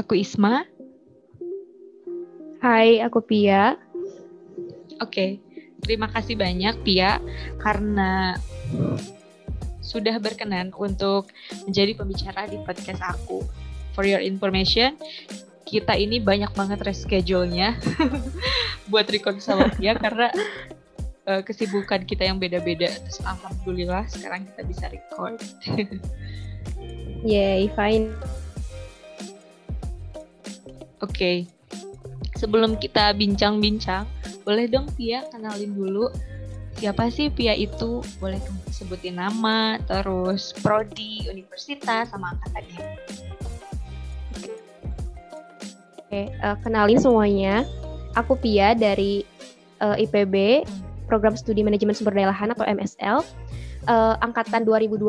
Aku Isma. Hai, aku Pia. Oke, terima kasih banyak Pia karena sudah berkenan untuk menjadi pembicara di podcast aku. For your information, kita ini banyak banget reschedule-nya buat record sama Pia karena uh, kesibukan kita yang beda-beda. Terus alhamdulillah sekarang kita bisa record. Yay, fine. Oke. Sebelum kita bincang-bincang, boleh dong Pia kenalin dulu siapa sih Pia itu? Boleh sebutin nama, terus prodi, universitas, sama angkatannya. Oke, uh, kenalin semuanya. Aku Pia dari uh, IPB, Program Studi Manajemen Sumber Daya Lahan atau MSL. Uh, angkatan 2020,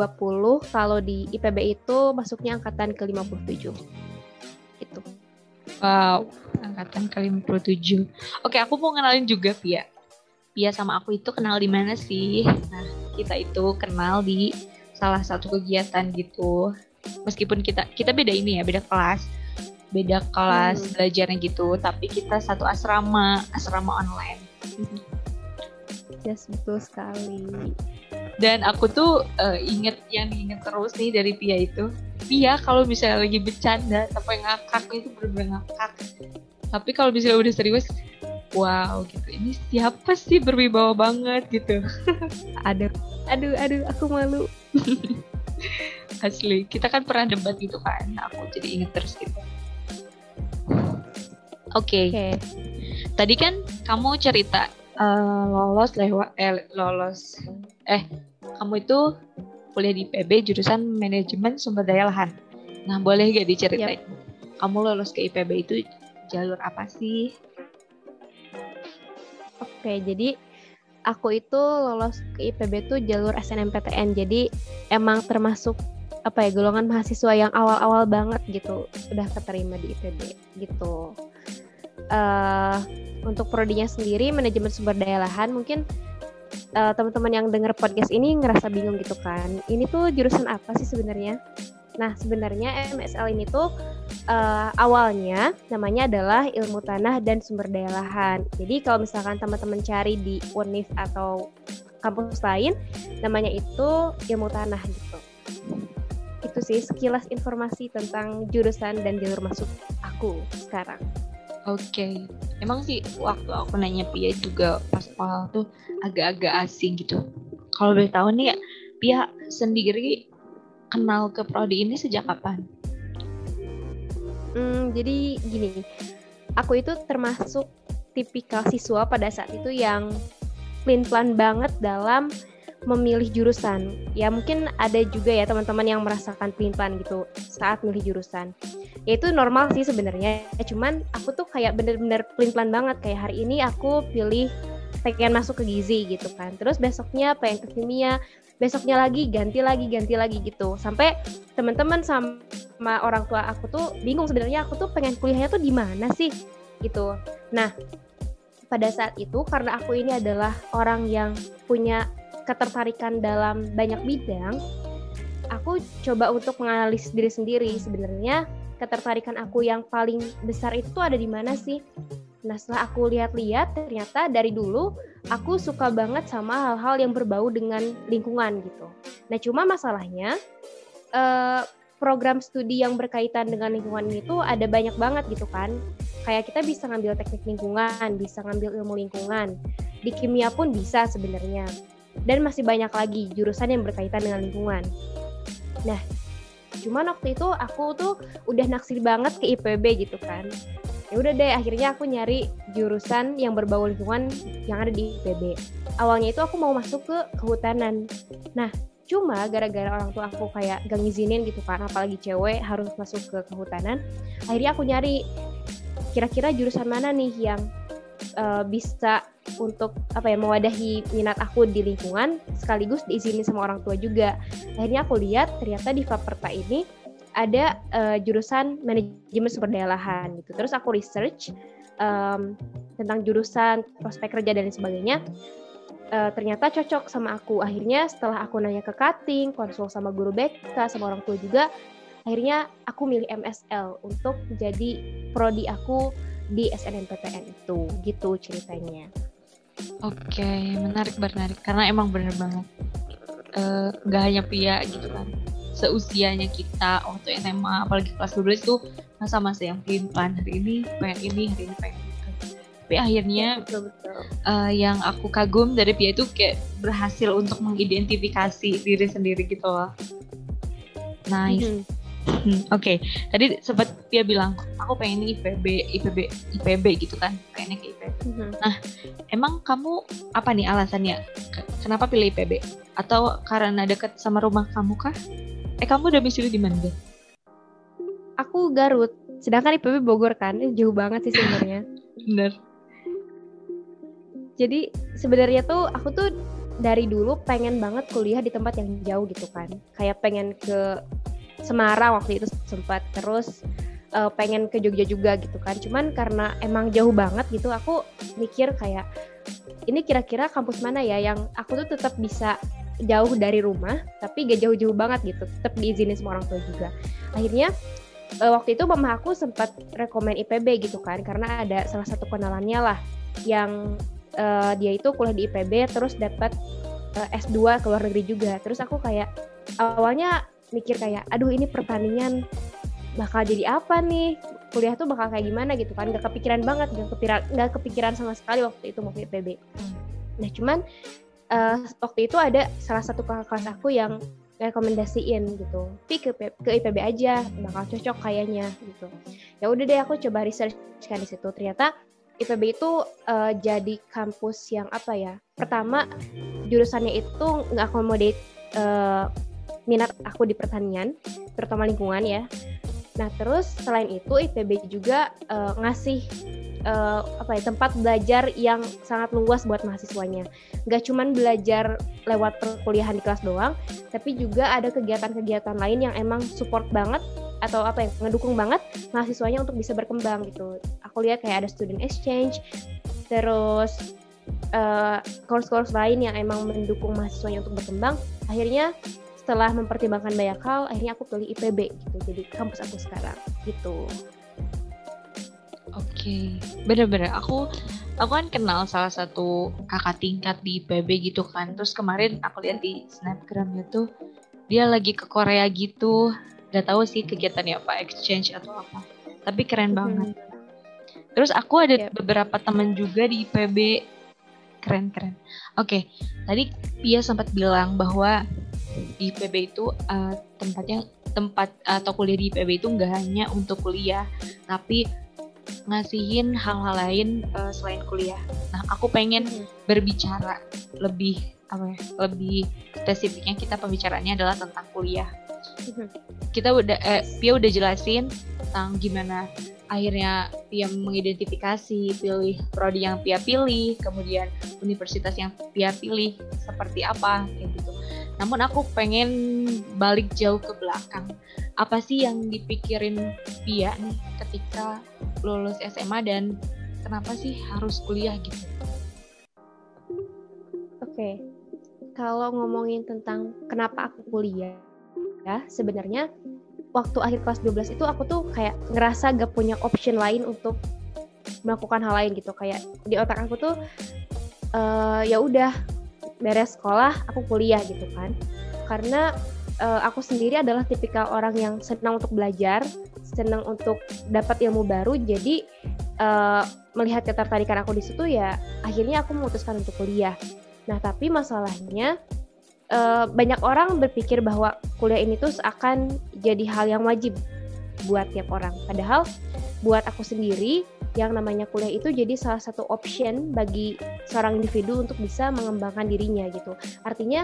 kalau di IPB itu masuknya angkatan ke-57. Itu. Wow, angkatan ke-57. Oke, aku mau kenalin juga Pia. Pia sama aku itu kenal di mana sih? Nah, kita itu kenal di salah satu kegiatan gitu. Meskipun kita kita beda ini ya, beda kelas. Beda kelas hmm. belajarnya gitu, tapi kita satu asrama, asrama online. Yes, betul sekali. Dan aku tuh uh, inget yang diinget terus nih dari Pia itu, Pia kalau misalnya lagi bercanda sampai ngakak itu bener-bener ngakak. Tapi kalau misalnya udah serius, wow gitu. Ini siapa sih berwibawa banget gitu. aduh, aduh, aduh, aku malu. Asli, kita kan pernah debat gitu kan. Aku jadi inget terus gitu. Oke. Okay. Okay. Tadi kan kamu cerita uh, lolos lewat eh lolos eh kamu itu kuliah di PB jurusan manajemen sumber daya lahan. Nah, boleh gak diceritain? Yep. Kamu lolos ke IPB itu jalur apa sih? Oke, jadi aku itu lolos ke IPB itu jalur SNMPTN. Jadi emang termasuk apa ya golongan mahasiswa yang awal-awal banget gitu udah keterima di IPB gitu. Uh, untuk prodinya sendiri manajemen sumber daya lahan mungkin uh, teman-teman yang dengar podcast ini ngerasa bingung gitu kan. Ini tuh jurusan apa sih sebenarnya? Nah, sebenarnya MSL ini tuh uh, awalnya namanya adalah ilmu tanah dan sumber daya lahan. Jadi kalau misalkan teman-teman cari di UNIF atau kampus lain, namanya itu ilmu tanah gitu. Itu sih sekilas informasi tentang jurusan dan jalur masuk aku sekarang. Oke, okay. Emang sih waktu aku nanya Pia juga pas awal tuh agak-agak asing gitu. Kalau boleh tahu nih ya, Pia sendiri kenal ke prodi ini sejak kapan? Hmm, jadi gini, aku itu termasuk tipikal siswa pada saat itu yang plan-plan banget dalam memilih jurusan. Ya mungkin ada juga ya teman-teman yang merasakan pelin-pelan gitu saat milih jurusan. Ya itu normal sih sebenarnya. Cuman aku tuh kayak bener-bener pelin-pelan banget kayak hari ini aku pilih pengen masuk ke gizi gitu kan. Terus besoknya pengen ke kimia, besoknya lagi ganti lagi ganti lagi gitu. Sampai teman-teman sama orang tua aku tuh bingung sebenarnya aku tuh pengen kuliahnya tuh di mana sih gitu. Nah, pada saat itu karena aku ini adalah orang yang punya ketertarikan dalam banyak bidang, aku coba untuk menganalisis diri sendiri sebenarnya ketertarikan aku yang paling besar itu ada di mana sih? Nah setelah aku lihat-lihat ternyata dari dulu aku suka banget sama hal-hal yang berbau dengan lingkungan gitu. Nah cuma masalahnya eh, program studi yang berkaitan dengan lingkungan itu ada banyak banget gitu kan. Kayak kita bisa ngambil teknik lingkungan, bisa ngambil ilmu lingkungan. Di kimia pun bisa sebenarnya dan masih banyak lagi jurusan yang berkaitan dengan lingkungan. Nah, cuman waktu itu aku tuh udah naksir banget ke IPB gitu kan. Ya udah deh, akhirnya aku nyari jurusan yang berbau lingkungan yang ada di IPB. Awalnya itu aku mau masuk ke kehutanan. Nah, cuma gara-gara orang tua aku kayak gak ngizinin gitu kan, apalagi cewek harus masuk ke kehutanan. Akhirnya aku nyari kira-kira jurusan mana nih yang uh, bisa untuk apa ya mewadahi minat aku di lingkungan sekaligus diizinin sama orang tua juga. Akhirnya aku lihat ternyata di Faperta ini ada uh, jurusan manajemen sumber daya lahan gitu. Terus aku research um, tentang jurusan prospek kerja dan sebagainya. Uh, ternyata cocok sama aku. Akhirnya setelah aku nanya ke cutting, konsul sama guru BK, sama orang tua juga, akhirnya aku milih MSL untuk jadi prodi aku di SNMPTN itu gitu ceritanya oke menarik menarik karena emang bener banget. Eh, nggak uh, hanya pria gitu kan. Seusianya kita waktu SMA apalagi kelas 12 itu masa-masa yang plan plan hari ini pengen ini hari ini pengen itu. Tapi akhirnya betul, betul. Uh, yang aku kagum dari Pia itu kayak berhasil untuk mengidentifikasi diri sendiri gitu loh. Nice. Mm -hmm Hmm, Oke, okay. tadi sempat dia bilang aku pengen IPB, IPB, IPB gitu kan, pengennya ke IPB. Mm-hmm. Nah, emang kamu apa nih alasannya? Kenapa pilih IPB? Atau karena deket sama rumah kamu kah? Eh, kamu udah domisili di mana deh? Aku Garut, sedangkan IPB Bogor kan, jauh banget sih sebenarnya. Bener. Jadi sebenarnya tuh aku tuh dari dulu pengen banget kuliah di tempat yang jauh gitu kan, kayak pengen ke Semarang waktu itu sempat. Terus uh, pengen ke Jogja juga gitu kan. Cuman karena emang jauh banget gitu aku mikir kayak ini kira-kira kampus mana ya yang aku tuh tetap bisa jauh dari rumah tapi gak jauh-jauh banget gitu. Tetap diizinin sama orang tua juga. Akhirnya uh, waktu itu mama aku sempat rekomend IPB gitu kan karena ada salah satu kenalannya lah yang uh, dia itu kuliah di IPB terus dapat uh, S2 ke luar negeri juga. Terus aku kayak awalnya mikir kayak aduh ini pertandingan bakal jadi apa nih? Kuliah tuh bakal kayak gimana? Gitu kan. Gak kepikiran banget gak kepikiran gak kepikiran sama sekali waktu itu mau IPB nah cuman uh, waktu itu ada salah satu kakak kelas aku yang rekomendasiin gitu. Pi ke, ke IPB aja bakal cocok kayaknya gitu. Ya udah deh aku coba research kan di situ. Ternyata IPB itu uh, jadi kampus yang apa ya? Pertama jurusannya itu nggak akomodate uh, minat aku di pertanian, terutama lingkungan ya. Nah terus selain itu IPB juga uh, ngasih uh, apa ya tempat belajar yang sangat luas buat mahasiswanya. Gak cuman belajar lewat perkuliahan di kelas doang, tapi juga ada kegiatan-kegiatan lain yang emang support banget atau apa ya ngedukung banget mahasiswanya untuk bisa berkembang gitu. Aku lihat kayak ada student exchange, terus uh, course-course lain yang emang mendukung mahasiswanya untuk berkembang. Akhirnya setelah mempertimbangkan banyak hal akhirnya aku pilih IPB gitu jadi kampus aku sekarang gitu. Oke okay. bener-bener. Aku aku kan kenal salah satu kakak tingkat di IPB gitu kan. Terus kemarin aku lihat di snapgramnya tuh dia lagi ke Korea gitu. Gak tahu sih kegiatannya apa exchange atau apa. Tapi keren banget. Terus aku ada yep. beberapa temen juga di IPB keren keren. Oke okay. tadi Pia sempat bilang bahwa di IPB itu uh, tempatnya tempat atau kuliah di IPB itu nggak hanya untuk kuliah tapi ngasihin hal-hal lain uh, selain kuliah. Nah, aku pengen hmm. berbicara lebih apa ya? Lebih spesifiknya kita pembicaraannya adalah tentang kuliah. Hmm. Kita udah eh, Pia udah jelasin tentang gimana akhirnya Pia mengidentifikasi pilih prodi yang Pia pilih, kemudian universitas yang Pia pilih seperti apa kayak gitu. Namun aku pengen balik jauh ke belakang. Apa sih yang dipikirin Pia nih ketika lulus SMA dan kenapa sih harus kuliah gitu? Oke, okay. kalau ngomongin tentang kenapa aku kuliah, ya sebenarnya waktu akhir kelas 12 itu aku tuh kayak ngerasa gak punya option lain untuk melakukan hal lain gitu. Kayak di otak aku tuh uh, ya udah beres sekolah aku kuliah gitu kan. Karena uh, aku sendiri adalah tipikal orang yang senang untuk belajar senang untuk dapat ilmu baru. Jadi uh, melihat ketertarikan aku di situ ya akhirnya aku memutuskan untuk kuliah. Nah tapi masalahnya uh, banyak orang berpikir bahwa kuliah ini tuh akan jadi hal yang wajib buat tiap orang padahal buat aku sendiri yang namanya kuliah itu jadi salah satu option bagi seorang individu untuk bisa mengembangkan dirinya gitu. Artinya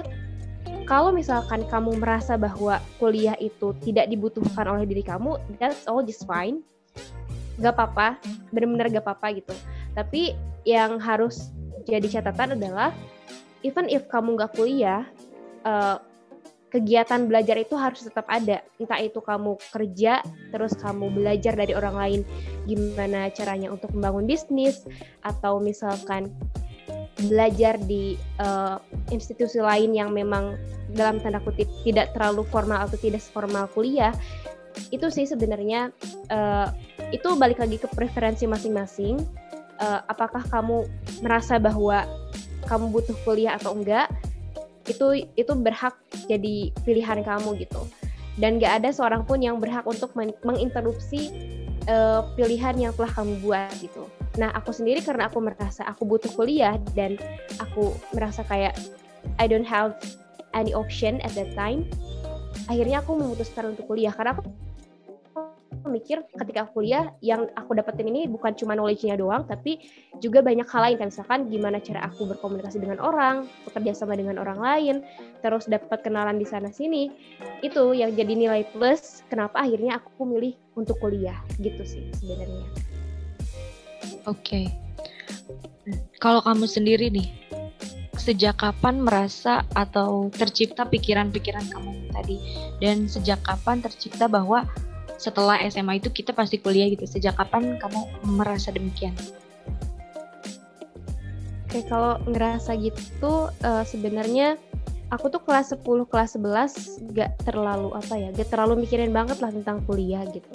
kalau misalkan kamu merasa bahwa kuliah itu tidak dibutuhkan oleh diri kamu, that's all just fine. Gak apa-apa, benar-benar gak apa-apa gitu. Tapi yang harus jadi catatan adalah even if kamu gak kuliah, uh, kegiatan belajar itu harus tetap ada. Entah itu kamu kerja, terus kamu belajar dari orang lain gimana caranya untuk membangun bisnis, atau misalkan belajar di uh, institusi lain yang memang dalam tanda kutip tidak terlalu formal atau tidak formal kuliah, itu sih sebenarnya uh, itu balik lagi ke preferensi masing-masing uh, apakah kamu merasa bahwa kamu butuh kuliah atau enggak itu itu berhak jadi pilihan kamu gitu. Dan gak ada seorang pun yang berhak untuk menginterupsi uh, pilihan yang telah kamu buat gitu. Nah aku sendiri karena aku merasa aku butuh kuliah dan aku merasa kayak I don't have any option at that time akhirnya aku memutuskan untuk kuliah. Karena aku mikir ketika kuliah yang aku dapetin ini bukan cuma knowledge-nya doang tapi juga banyak hal lain. Kan misalkan gimana cara aku berkomunikasi dengan orang bekerja sama dengan orang lain terus dapat kenalan di sana sini. Itu yang jadi nilai plus kenapa akhirnya aku milih untuk kuliah gitu sih sebenarnya. Oke. Okay. kalau kamu sendiri nih sejak kapan merasa atau tercipta pikiran-pikiran kamu tadi? Dan sejak kapan tercipta bahwa setelah SMA itu kita pasti kuliah gitu. Sejak kapan kamu merasa demikian? Oke, kalau ngerasa gitu uh, sebenarnya aku tuh kelas 10, kelas 11 gak terlalu apa ya, gak terlalu mikirin banget lah tentang kuliah gitu.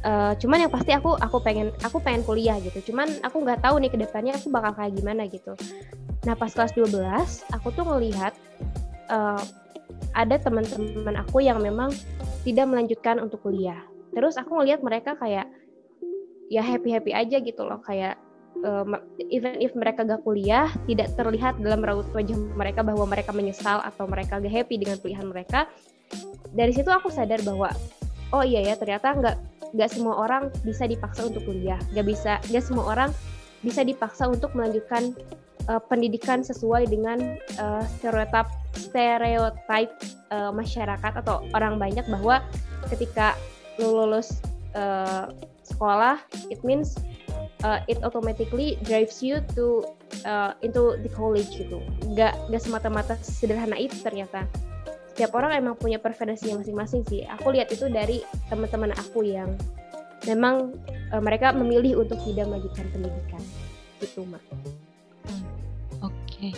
Uh, cuman yang pasti aku aku pengen aku pengen kuliah gitu. Cuman aku nggak tahu nih ke depannya aku bakal kayak gimana gitu. Nah pas kelas 12 aku tuh ngelihat uh, ada teman-teman aku yang memang tidak melanjutkan untuk kuliah. Terus aku ngelihat mereka kayak ya happy happy aja gitu loh kayak uh, even if mereka gak kuliah tidak terlihat dalam raut wajah mereka bahwa mereka menyesal atau mereka gak happy dengan pilihan mereka. Dari situ aku sadar bahwa oh iya ya ternyata nggak nggak semua orang bisa dipaksa untuk kuliah, nggak bisa nggak semua orang bisa dipaksa untuk melanjutkan uh, pendidikan sesuai dengan uh, stereotip stereotip uh, masyarakat atau orang banyak bahwa ketika lu lulus uh, sekolah it means uh, it automatically drives you to uh, into the college gitu. Nggak nggak semata-mata sederhana itu ternyata. Setiap orang emang punya preferensinya masing-masing sih. Aku lihat itu dari teman-teman aku yang memang uh, mereka memilih untuk tidak melanjutkan pendidikan. Gitu mak. Oke okay.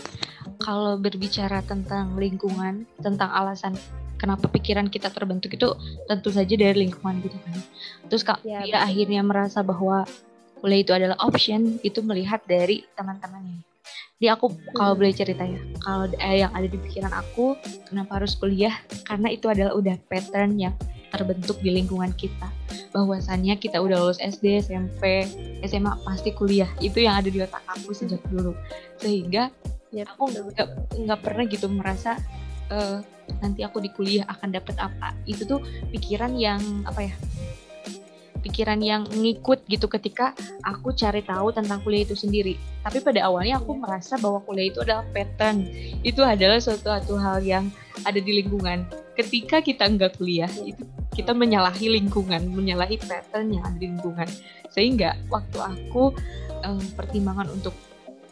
kalau berbicara tentang lingkungan tentang alasan kenapa pikiran kita terbentuk itu tentu saja dari lingkungan gitu kan. Terus kak ya, dia akhirnya merasa bahwa kuliah itu adalah option itu melihat dari teman-temannya. Jadi aku hmm. kalau boleh cerita ya, kalau eh, yang ada di pikiran aku kenapa harus kuliah karena itu adalah udah pattern yang terbentuk di lingkungan kita. Bahwasannya kita udah lulus SD, SMP, SMA pasti kuliah. Itu yang ada di otak aku sejak dulu. Sehingga ya, aku nggak pernah gitu merasa uh, nanti aku di kuliah akan dapat apa itu tuh pikiran yang apa ya pikiran yang ngikut gitu ketika aku cari tahu tentang kuliah itu sendiri. Tapi pada awalnya aku merasa bahwa kuliah itu adalah pattern. Itu adalah suatu hal yang ada di lingkungan. Ketika kita enggak kuliah, itu kita menyalahi lingkungan, menyalahi pattern yang ada di lingkungan. Sehingga waktu aku um, pertimbangan untuk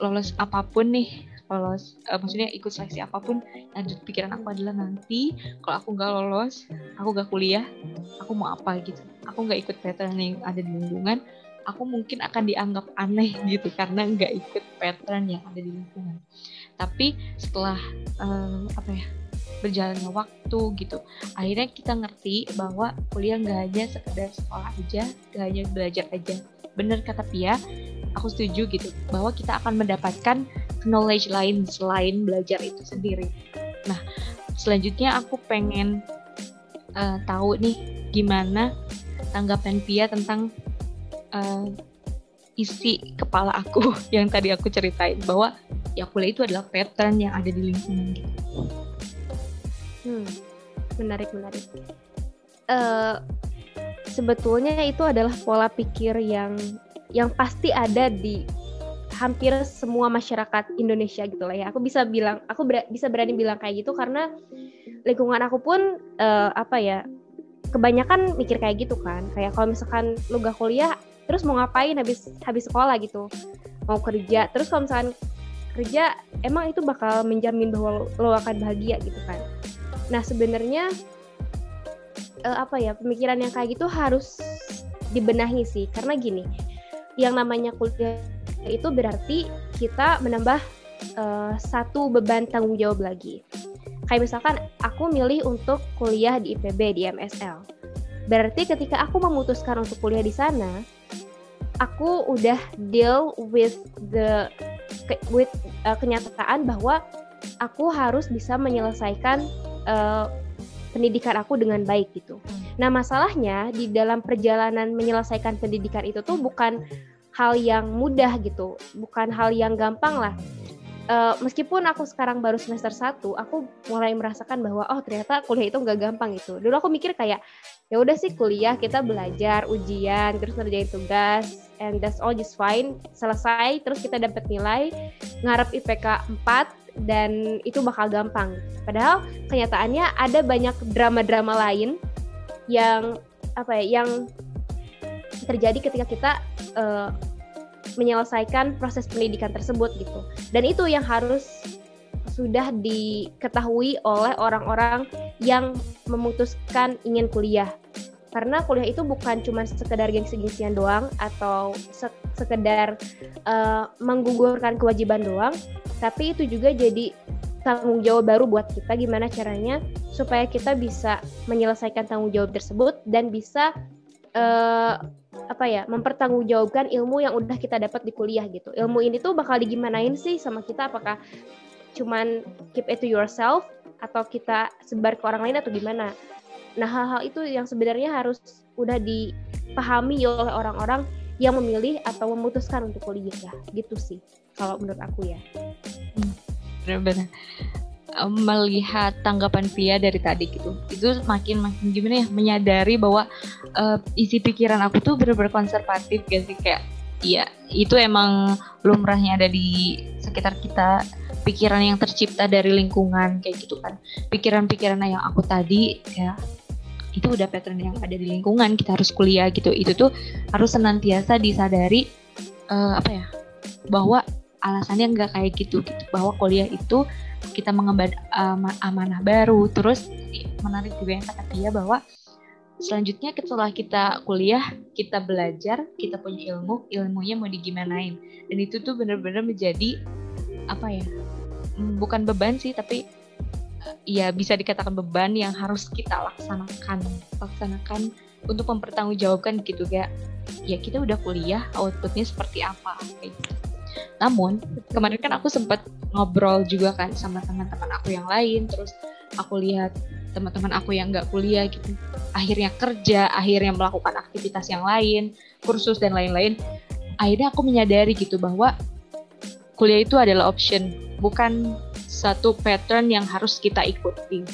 lolos apa pun nih lolos. Uh, maksudnya ikut seleksi apa pun yang pikiran aku adalah nanti kalau aku nggak lolos aku nggak kuliah aku mau apa gitu. Aku nggak ikut pattern yang ada di lingkungan aku mungkin akan dianggap aneh gitu karena nggak ikut pattern yang ada di lingkungan. Tapi setelah uh, apa ya berjalannya waktu gitu akhirnya kita ngerti bahwa kuliah nggak hanya sekedar sekolah aja nggak hanya belajar aja. Bener kata Pia aku setuju gitu bahwa kita akan mendapatkan knowledge lain selain belajar itu sendiri. Nah, selanjutnya aku pengen uh, tahu nih gimana tanggapan Pia tentang uh, isi kepala aku yang tadi aku ceritain bahwa ya kuliah itu adalah pattern yang ada di lingkungan gitu. Hmm, menarik menarik. Uh, sebetulnya itu adalah pola pikir yang yang pasti ada di hampir semua masyarakat Indonesia gitu lah ya. Aku bisa bilang, aku ber bisa berani bilang kayak gitu karena lingkungan aku pun uh, apa ya, kebanyakan mikir kayak gitu kan. Kayak kalau misalkan lu gak kuliah, terus mau ngapain habis habis sekolah gitu, mau kerja. Terus kalau misalkan kerja, emang itu bakal menjamin bahwa lo, akan bahagia gitu kan. Nah sebenarnya uh, apa ya pemikiran yang kayak gitu harus dibenahi sih karena gini yang namanya kuliah itu berarti kita menambah uh, satu beban tanggung jawab lagi. Kayak misalkan aku milih untuk kuliah di IPB di MSL. Berarti ketika aku memutuskan untuk kuliah di sana, aku udah deal with the with uh, kenyataan bahwa aku harus bisa menyelesaikan uh, pendidikan aku dengan baik gitu. Nah, masalahnya di dalam perjalanan menyelesaikan pendidikan itu tuh bukan hal yang mudah gitu, bukan hal yang gampang lah uh, meskipun aku sekarang baru semester 1, aku mulai merasakan bahwa oh ternyata kuliah itu nggak gampang itu. Dulu aku mikir kayak ya udah sih kuliah kita belajar, ujian, terus ngerjain tugas and that's all just fine. Selesai terus kita dapat nilai, ngarep IPK 4 dan itu bakal gampang. Padahal kenyataannya ada banyak drama-drama lain yang apa ya yang terjadi ketika kita uh, menyelesaikan proses pendidikan tersebut gitu. Dan itu yang harus sudah diketahui oleh orang-orang yang memutuskan ingin kuliah. Karena kuliah itu bukan cuma sekedar gengsi-gengsian doang atau sekedar uh, menggugurkan kewajiban doang, tapi itu juga jadi tanggung jawab baru buat kita gimana caranya supaya kita bisa menyelesaikan tanggung jawab tersebut dan bisa uh, apa ya mempertanggungjawabkan ilmu yang udah kita dapat di kuliah gitu. Ilmu ini tuh bakal digimanain sih sama kita apakah cuman keep it to yourself atau kita sebar ke orang lain atau gimana. Nah hal-hal itu yang sebenarnya harus udah dipahami oleh orang-orang yang memilih atau memutuskan untuk kuliah ya. Gitu sih kalau menurut aku ya. Hmm, benar-benar. Melihat tanggapan Via dari tadi gitu itu makin makin gimana ya menyadari bahwa uh, isi pikiran aku tuh bener-bener konservatif gitu. Sih kayak iya itu emang lumrahnya ada di sekitar kita. Pikiran yang tercipta dari lingkungan kayak gitu kan. Pikiran-pikiran yang aku tadi ya itu udah pattern yang ada di lingkungan kita harus kuliah gitu. Itu tuh harus senantiasa disadari uh, apa ya bahwa alasannya nggak kayak gitu gitu. Bahwa kuliah itu kita mengemban uh, amanah baru. Terus menarik juga yang kata dia bahwa selanjutnya setelah kita kuliah kita belajar kita punya ilmu ilmunya mau digimanain. Dan itu tuh bener-bener menjadi apa ya hmm, bukan beban sih tapi ya bisa dikatakan beban yang harus kita laksanakan laksanakan untuk mempertanggungjawabkan gitu ya ya kita udah kuliah outputnya seperti apa kayak gitu namun kemarin kan aku sempat ngobrol juga kan sama teman-teman aku yang lain, terus aku lihat teman-teman aku yang nggak kuliah gitu, akhirnya kerja, akhirnya melakukan aktivitas yang lain, kursus dan lain-lain. Akhirnya aku menyadari gitu bahwa kuliah itu adalah option, bukan satu pattern yang harus kita ikuti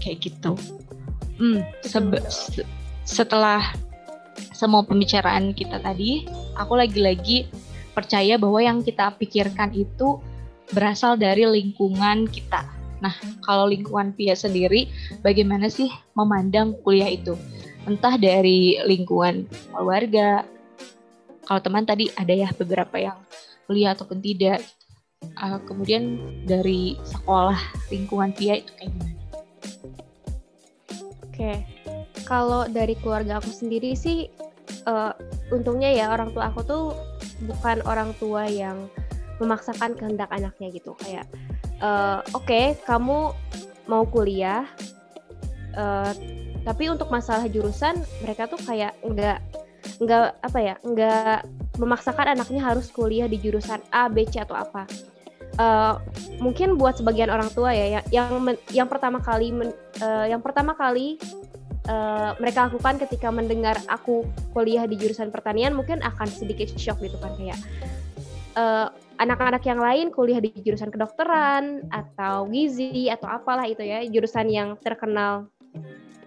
kayak gitu. Hmm, setelah semua pembicaraan kita tadi, aku lagi-lagi percaya bahwa yang kita pikirkan itu berasal dari lingkungan kita. Nah, kalau lingkungan Pia sendiri, bagaimana sih memandang kuliah itu? Entah dari lingkungan keluarga, kalau teman tadi ada ya beberapa yang kuliah ataupun tidak. Uh, kemudian dari sekolah lingkungan Pia itu kayak gimana? Oke, kalau dari keluarga aku sendiri sih, uh, untungnya ya orang tua aku tuh bukan orang tua yang memaksakan kehendak anaknya gitu kayak uh, oke okay, kamu mau kuliah uh, tapi untuk masalah jurusan mereka tuh kayak nggak nggak apa ya nggak memaksakan anaknya harus kuliah di jurusan A B C atau apa uh, mungkin buat sebagian orang tua ya yang yang, yang pertama kali men, uh, yang pertama kali uh, mereka lakukan ketika mendengar aku kuliah di jurusan pertanian mungkin akan sedikit shock gitu kan kayak uh, anak-anak yang lain kuliah di jurusan kedokteran atau gizi atau apalah itu ya jurusan yang terkenal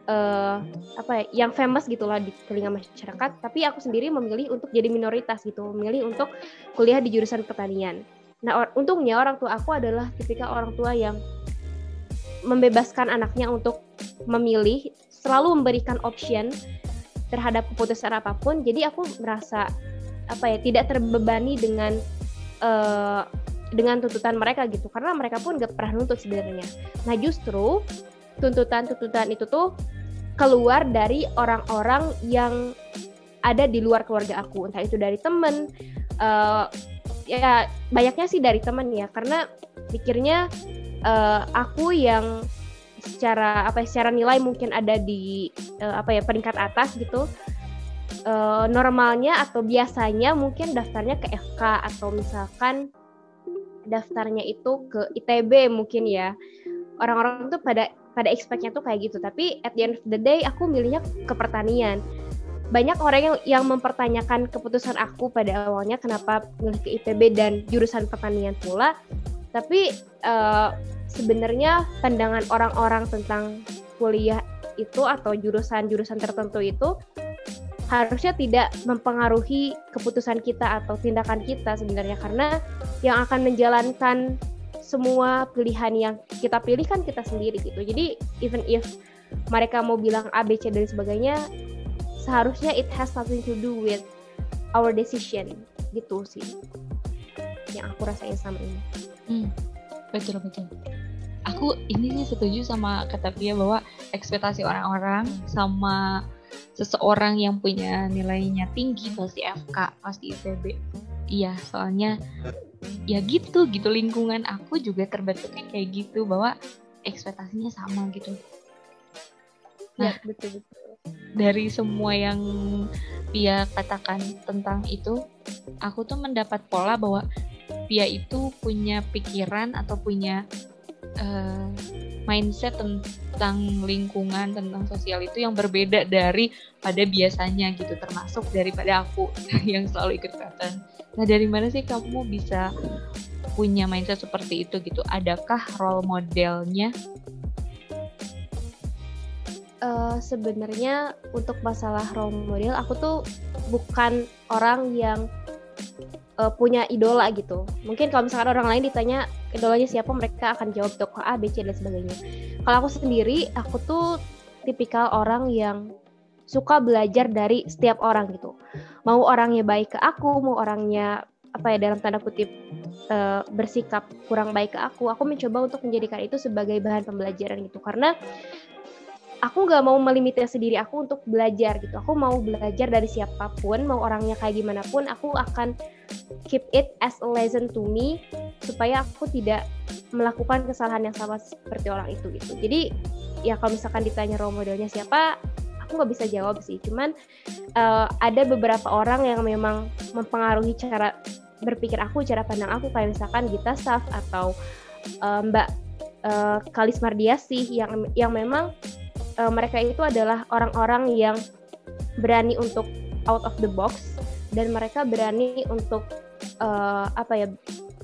uh, apa ya yang famous gitulah di telinga masyarakat tapi aku sendiri memilih untuk jadi minoritas gitu memilih untuk kuliah di jurusan pertanian nah or untungnya orang tua aku adalah tipikal orang tua yang membebaskan anaknya untuk memilih selalu memberikan option terhadap keputusan apa pun. Jadi aku merasa apa ya tidak terbebani dengan uh, dengan tuntutan mereka gitu. Karena mereka pun gak pernah nuntut sebenarnya. Nah justru tuntutan-tuntutan itu tuh keluar dari orang-orang yang ada di luar keluarga aku. Entah itu dari temen uh, ya banyaknya sih dari temen ya. Karena pikirnya uh, aku yang secara apa ya, secara nilai mungkin ada di uh, apa ya peringkat atas gitu uh, normalnya atau biasanya mungkin daftarnya ke FK atau misalkan daftarnya itu ke ITB mungkin ya. Orang-orang tuh pada pada expectnya tuh kayak gitu. Tapi at the end of the day aku milihnya ke pertanian banyak orang yang yang mempertanyakan keputusan aku pada awalnya kenapa milih ke ITB dan jurusan pertanian pula tapi uh, sebenarnya pandangan orang-orang tentang kuliah itu atau jurusan-jurusan tertentu itu harusnya tidak mempengaruhi keputusan kita atau tindakan kita sebenarnya karena yang akan menjalankan semua pilihan yang kita pilih kan kita sendiri gitu. Jadi even if mereka mau bilang A, B, C dan sebagainya, seharusnya it has something to do with our decision gitu sih. Yang aku rasain sama ini. Hmm, betul betul aku ini sih setuju sama kata Pia bahwa ekspektasi orang-orang sama seseorang yang punya nilainya tinggi pasti FK, pasti ITB. Iya, soalnya ya gitu gitu lingkungan aku juga terbentuknya kayak gitu bahwa ekspektasinya sama gitu. Nah, ya, betul betul. Dari semua yang Pia katakan tentang itu, aku tuh mendapat pola bahwa Pia itu punya pikiran atau punya uh, mindset tentang lingkungan tentang sosial itu yang berbeda dari pada biasanya gitu termasuk daripada aku yang selalu ikut pattern. Nah dari mana sih kamu bisa punya mindset seperti itu gitu? Adakah role modelnya? Uh, Sebenarnya untuk masalah role model aku tuh bukan orang yang uh, punya idola gitu. Mungkin kalau misalkan orang lain ditanya idolanya siapa, mereka akan jawab tokoh A, B, C dan sebagainya. Kalau aku sendiri, aku tuh tipikal orang yang suka belajar dari setiap orang gitu. Mau orangnya baik ke aku, mau orangnya apa ya dalam tanda kutip uh, bersikap kurang baik ke aku, aku mencoba untuk menjadikan itu sebagai bahan pembelajaran gitu. Karena aku nggak mau melimitasi diri aku untuk belajar gitu. Aku mau belajar dari siapa pun, mau orangnya kayak gimana pun, aku akan keep it as a lesson to me supaya aku tidak melakukan kesalahan yang sama seperti orang itu gitu. Jadi ya kalau misalkan ditanya role modelnya siapa, aku nggak bisa jawab sih. Cuman uh, ada beberapa orang yang memang mempengaruhi cara berpikir aku, cara pandang aku kayak misalkan Gita Saf atau uh, Mbak uh, Kalis Mardiasih yang yang memang uh, mereka itu adalah orang-orang yang berani untuk out of the box dan mereka berani untuk uh, apa ya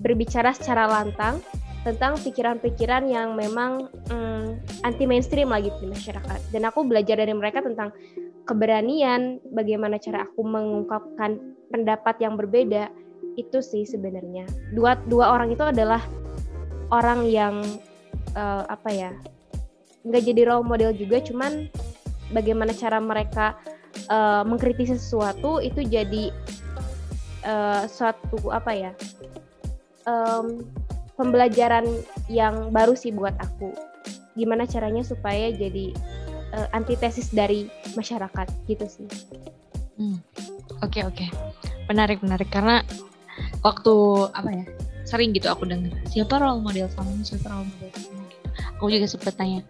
berbicara secara lantang tentang pikiran-pikiran yang memang um, anti mainstream lagi di masyarakat. Dan aku belajar dari mereka tentang keberanian bagaimana cara aku mengungkapkan pendapat yang berbeda itu sih sebenarnya. Dua dua orang itu adalah orang yang uh, apa ya nggak jadi role model juga cuman bagaimana cara mereka uh, mengkritisi sesuatu itu jadi uh, suatu apa ya um, pembelajaran yang baru sih buat aku gimana caranya supaya jadi uh, antitesis dari masyarakat gitu sih oke hmm. oke okay, okay. menarik menarik karena waktu apa ya sering gitu aku dengar siapa role model kamu siapa role model kamu gitu aku juga sempat tanya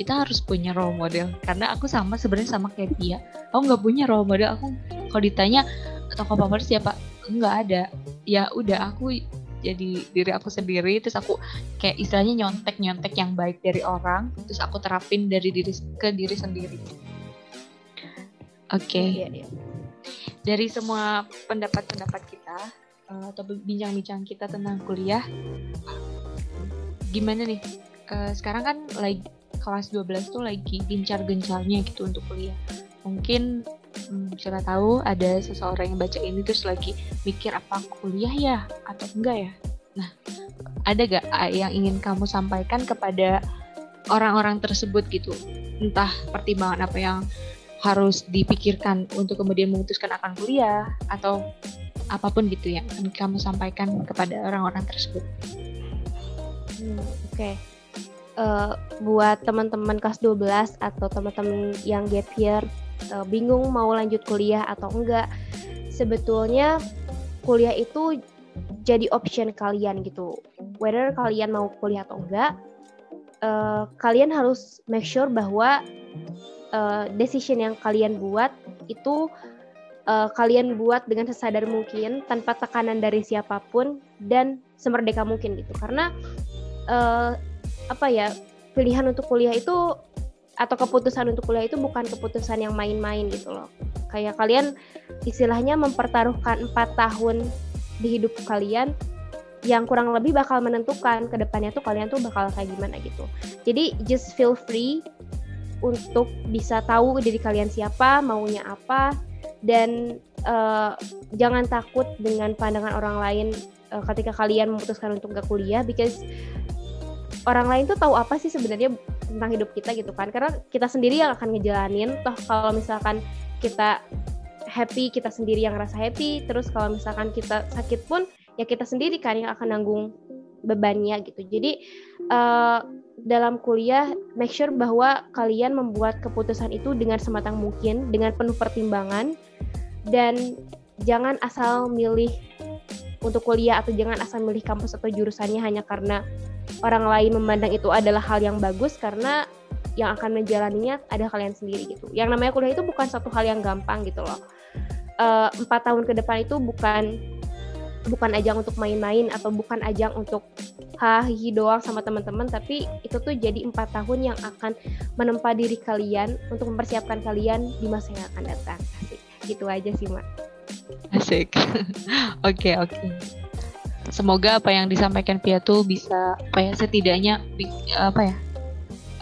kita harus punya role model. Karena aku sama sebenarnya sama kayak dia aku nggak punya role model. Aku kalau ditanya tokoh favorit siapa? Nggak ada. Ya udah aku jadi diri aku sendiri. Terus aku kayak istilahnya nyontek nyontek yang baik dari orang. Terus aku terapin dari diri ke diri sendiri. Oke. Okay. iya, iya. dari semua pendapat-pendapat kita uh, atau bincang-bincang kita tentang kuliah gimana nih? Uh, sekarang kan lagi kelas 12 tuh lagi gencar-gencarnya gitu untuk kuliah. Mungkin hmm, siapa tahu ada seseorang yang baca ini terus lagi mikir apa kuliah ya atau enggak ya. Nah, ada gak yang ingin kamu sampaikan kepada orang-orang tersebut gitu? Entah pertimbangan apa yang harus dipikirkan untuk kemudian memutuskan akan kuliah atau apa pun gitu yang kamu sampaikan kepada orang-orang tersebut. Hmm, Oke, okay uh, buat teman-teman kelas 12 atau teman-teman yang gap year uh, bingung mau lanjut kuliah atau enggak sebetulnya kuliah itu jadi option kalian gitu. Whether kalian mau kuliah atau enggak uh, kalian harus make sure bahwa uh, decision yang kalian buat itu uh, kalian buat dengan sesadar mungkin tanpa tekanan dari siapa pun dan semerdeka mungkin gitu. Karena uh, apa ya pilihan untuk kuliah itu atau keputusan untuk kuliah itu bukan keputusan yang main-main gitu loh kayak kalian istilahnya mempertaruhkan empat tahun di hidup kalian yang kurang lebih bakal menentukan ke depannya tuh kalian tuh bakal kayak gimana gitu. Jadi just feel free untuk bisa tahu diri kalian siapa, maunya apa, dan uh, jangan takut dengan pandangan orang lain uh, ketika kalian memutuskan untuk gak kuliah, because orang lain tuh tahu apa sih sebenarnya tentang hidup kita gitu kan? Karena kita sendiri yang akan ngejalanin. Toh kalau misalkan kita happy, kita sendiri yang rasa happy. Terus kalau misalkan kita sakit pun ya kita sendiri kan yang akan nanggung bebannya gitu. Jadi uh, dalam kuliah make sure bahwa kalian membuat keputusan itu dengan sematang mungkin, dengan penuh pertimbangan dan jangan asal milih untuk kuliah atau jangan asal milih kampus atau jurusannya hanya karena orang lain memandang itu adalah hal yang bagus karena yang akan menjalaninya ada kalian sendiri gitu. Yang namanya kuliah itu bukan satu hal yang gampang gitu loh. Eh, empat tahun ke depan itu bukan bukan ajang untuk main-main atau bukan ajang untuk hahi doang sama teman-teman tapi itu tuh jadi empat tahun yang akan menempa diri kalian untuk mempersiapkan kalian di masa yang akan datang gitu aja sih mak asik oke oke okay, okay. semoga apa yang disampaikan Pia tuh bisa apa ya setidaknya apa ya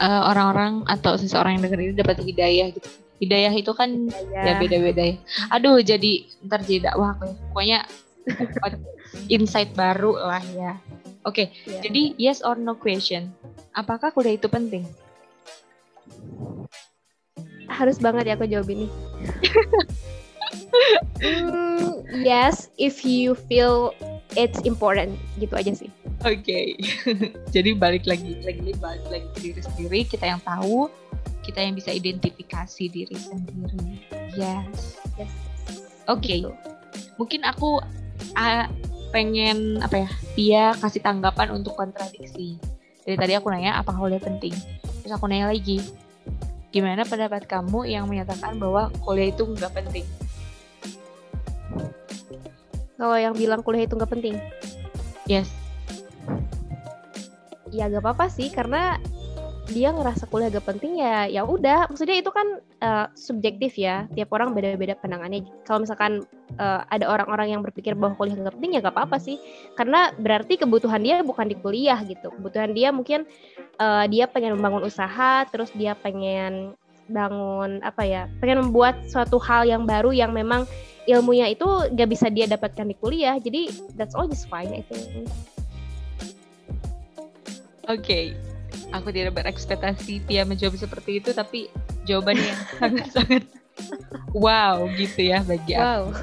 uh, orang-orang atau seseorang yang dengar ini dapat hidayah gitu hidayah itu kan hidayah. ya beda-beda ya aduh jadi ntar jadi dakwah aku ya pokoknya insight baru lah ya. Oke, okay, ya. yeah. jadi yes or no question. Apakah kuliah itu penting? Harus banget ya aku jawab ini. mm, yes, if you feel it's important, gitu aja sih. Oke, okay. jadi balik lagi, lagi balik lagi ke diri sendiri. Kita yang tahu, kita yang bisa identifikasi diri sendiri. Yes. Yes. Oke. Okay. Mungkin aku uh, pengen apa ya dia kasih tanggapan untuk kontradiksi dari tadi aku nanya apa kuliah penting terus aku nanya lagi gimana pendapat kamu yang menyatakan bahwa kuliah itu nggak penting kalau yang bilang kuliah itu nggak penting. Yes. Ya gak apa-apa sih karena dia ngerasa kuliah gak penting ya ya udah. Maksudnya itu kan uh, subjektif ya. Tiap orang beda-beda pandangannya. Kalau misalkan uh, ada orang-orang yang berpikir bahwa kuliah gak penting ya gak apa-apa sih. Karena berarti kebutuhan dia bukan di kuliah gitu. Kebutuhan dia mungkin uh, dia pengen membangun usaha terus dia pengen bangun apa ya pengen membuat suatu hal yang baru yang memang ilmunya itu gak bisa dia dapatkan di kuliah jadi that's all just fine I think Oke, okay aku tidak berekspektasi Tia menjawab seperti itu tapi jawabannya yang sangat-sangat wow gitu ya bagi wow. aku.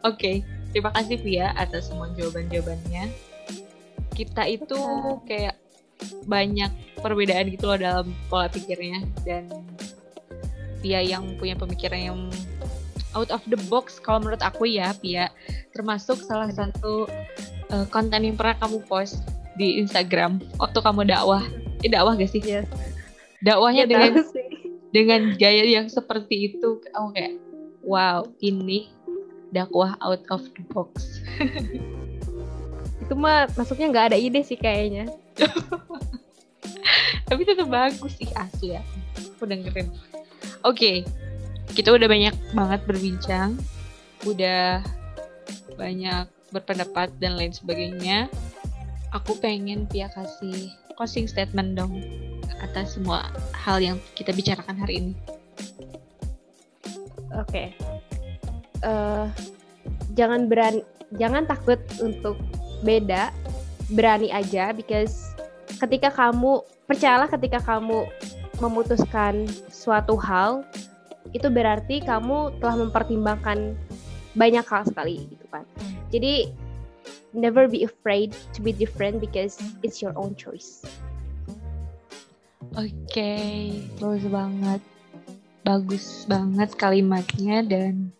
Oke, okay, terima kasih Tia atas semua jawaban-jawabannya. Kita itu kayak banyak perbedaan gitu loh dalam pola pikirnya dan Pia yang punya pemikiran yang out of the box kalau menurut aku ya Pia termasuk salah satu uh, konten yang pernah kamu post di Instagram waktu kamu dakwah. Eh, dakwah gak sih? Yes. Dakwahnya ya, dengan dengan gaya yang seperti itu, kamu kayak wow, ini dakwah out of the box. itu mah masuknya nggak ada ide sih kayaknya. Tapi tetap bagus sih asli ya. Aku dengerin. Oke, okay. kita udah banyak banget berbincang, udah banyak berpendapat dan lain sebagainya aku pengen Pia kasih closing statement dong atas semua hal yang kita bicarakan hari ini. Oke. Okay. Uh, eh, jangan berani, jangan takut untuk beda, berani aja because ketika kamu percayalah ketika kamu memutuskan suatu hal itu berarti kamu telah mempertimbangkan banyak hal sekali gitu kan. Jadi never be afraid to be different because it's your own choice. Oke, okay, bagus banget. Bagus banget kalimatnya dan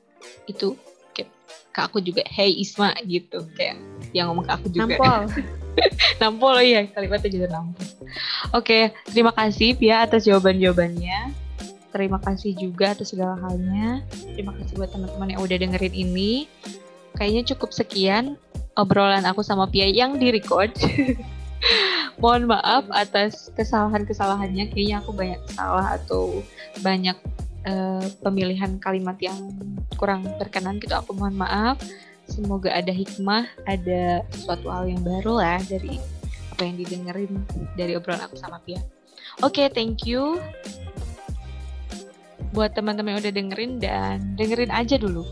itu kayak ke aku juga hey Isma gitu kayak yang ngomong ke aku juga. Nampol. nampol iya kalimatnya jadi nampol. Oke, terima kasih Pia atas jawaban-jawabannya. Terima kasih juga atas segala halnya. Terima kasih buat teman-teman yang udah dengerin ini. Kayaknya cukup sekian obrolan aku sama Pia yang direcord. Mohon maaf atas kesalahan-kesalahannya. Kayaknya aku banyak salah atau banyak uh, pemilihan kalimat yang kurang berkenan gitu. Aku mohon maaf. Semoga ada hikmah, ada sesuatu hal yang baru lah dari apa yang didengerin dari obrolan aku sama Pia. Oke, okay, thank you buat teman-teman yang udah dengerin dan dengerin aja dulu.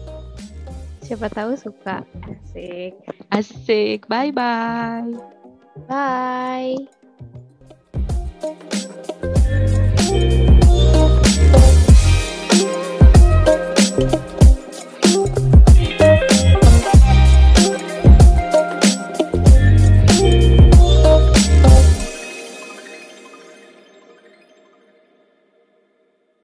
Siapa tahu suka. Asik. Asik. Bye bye. Bye.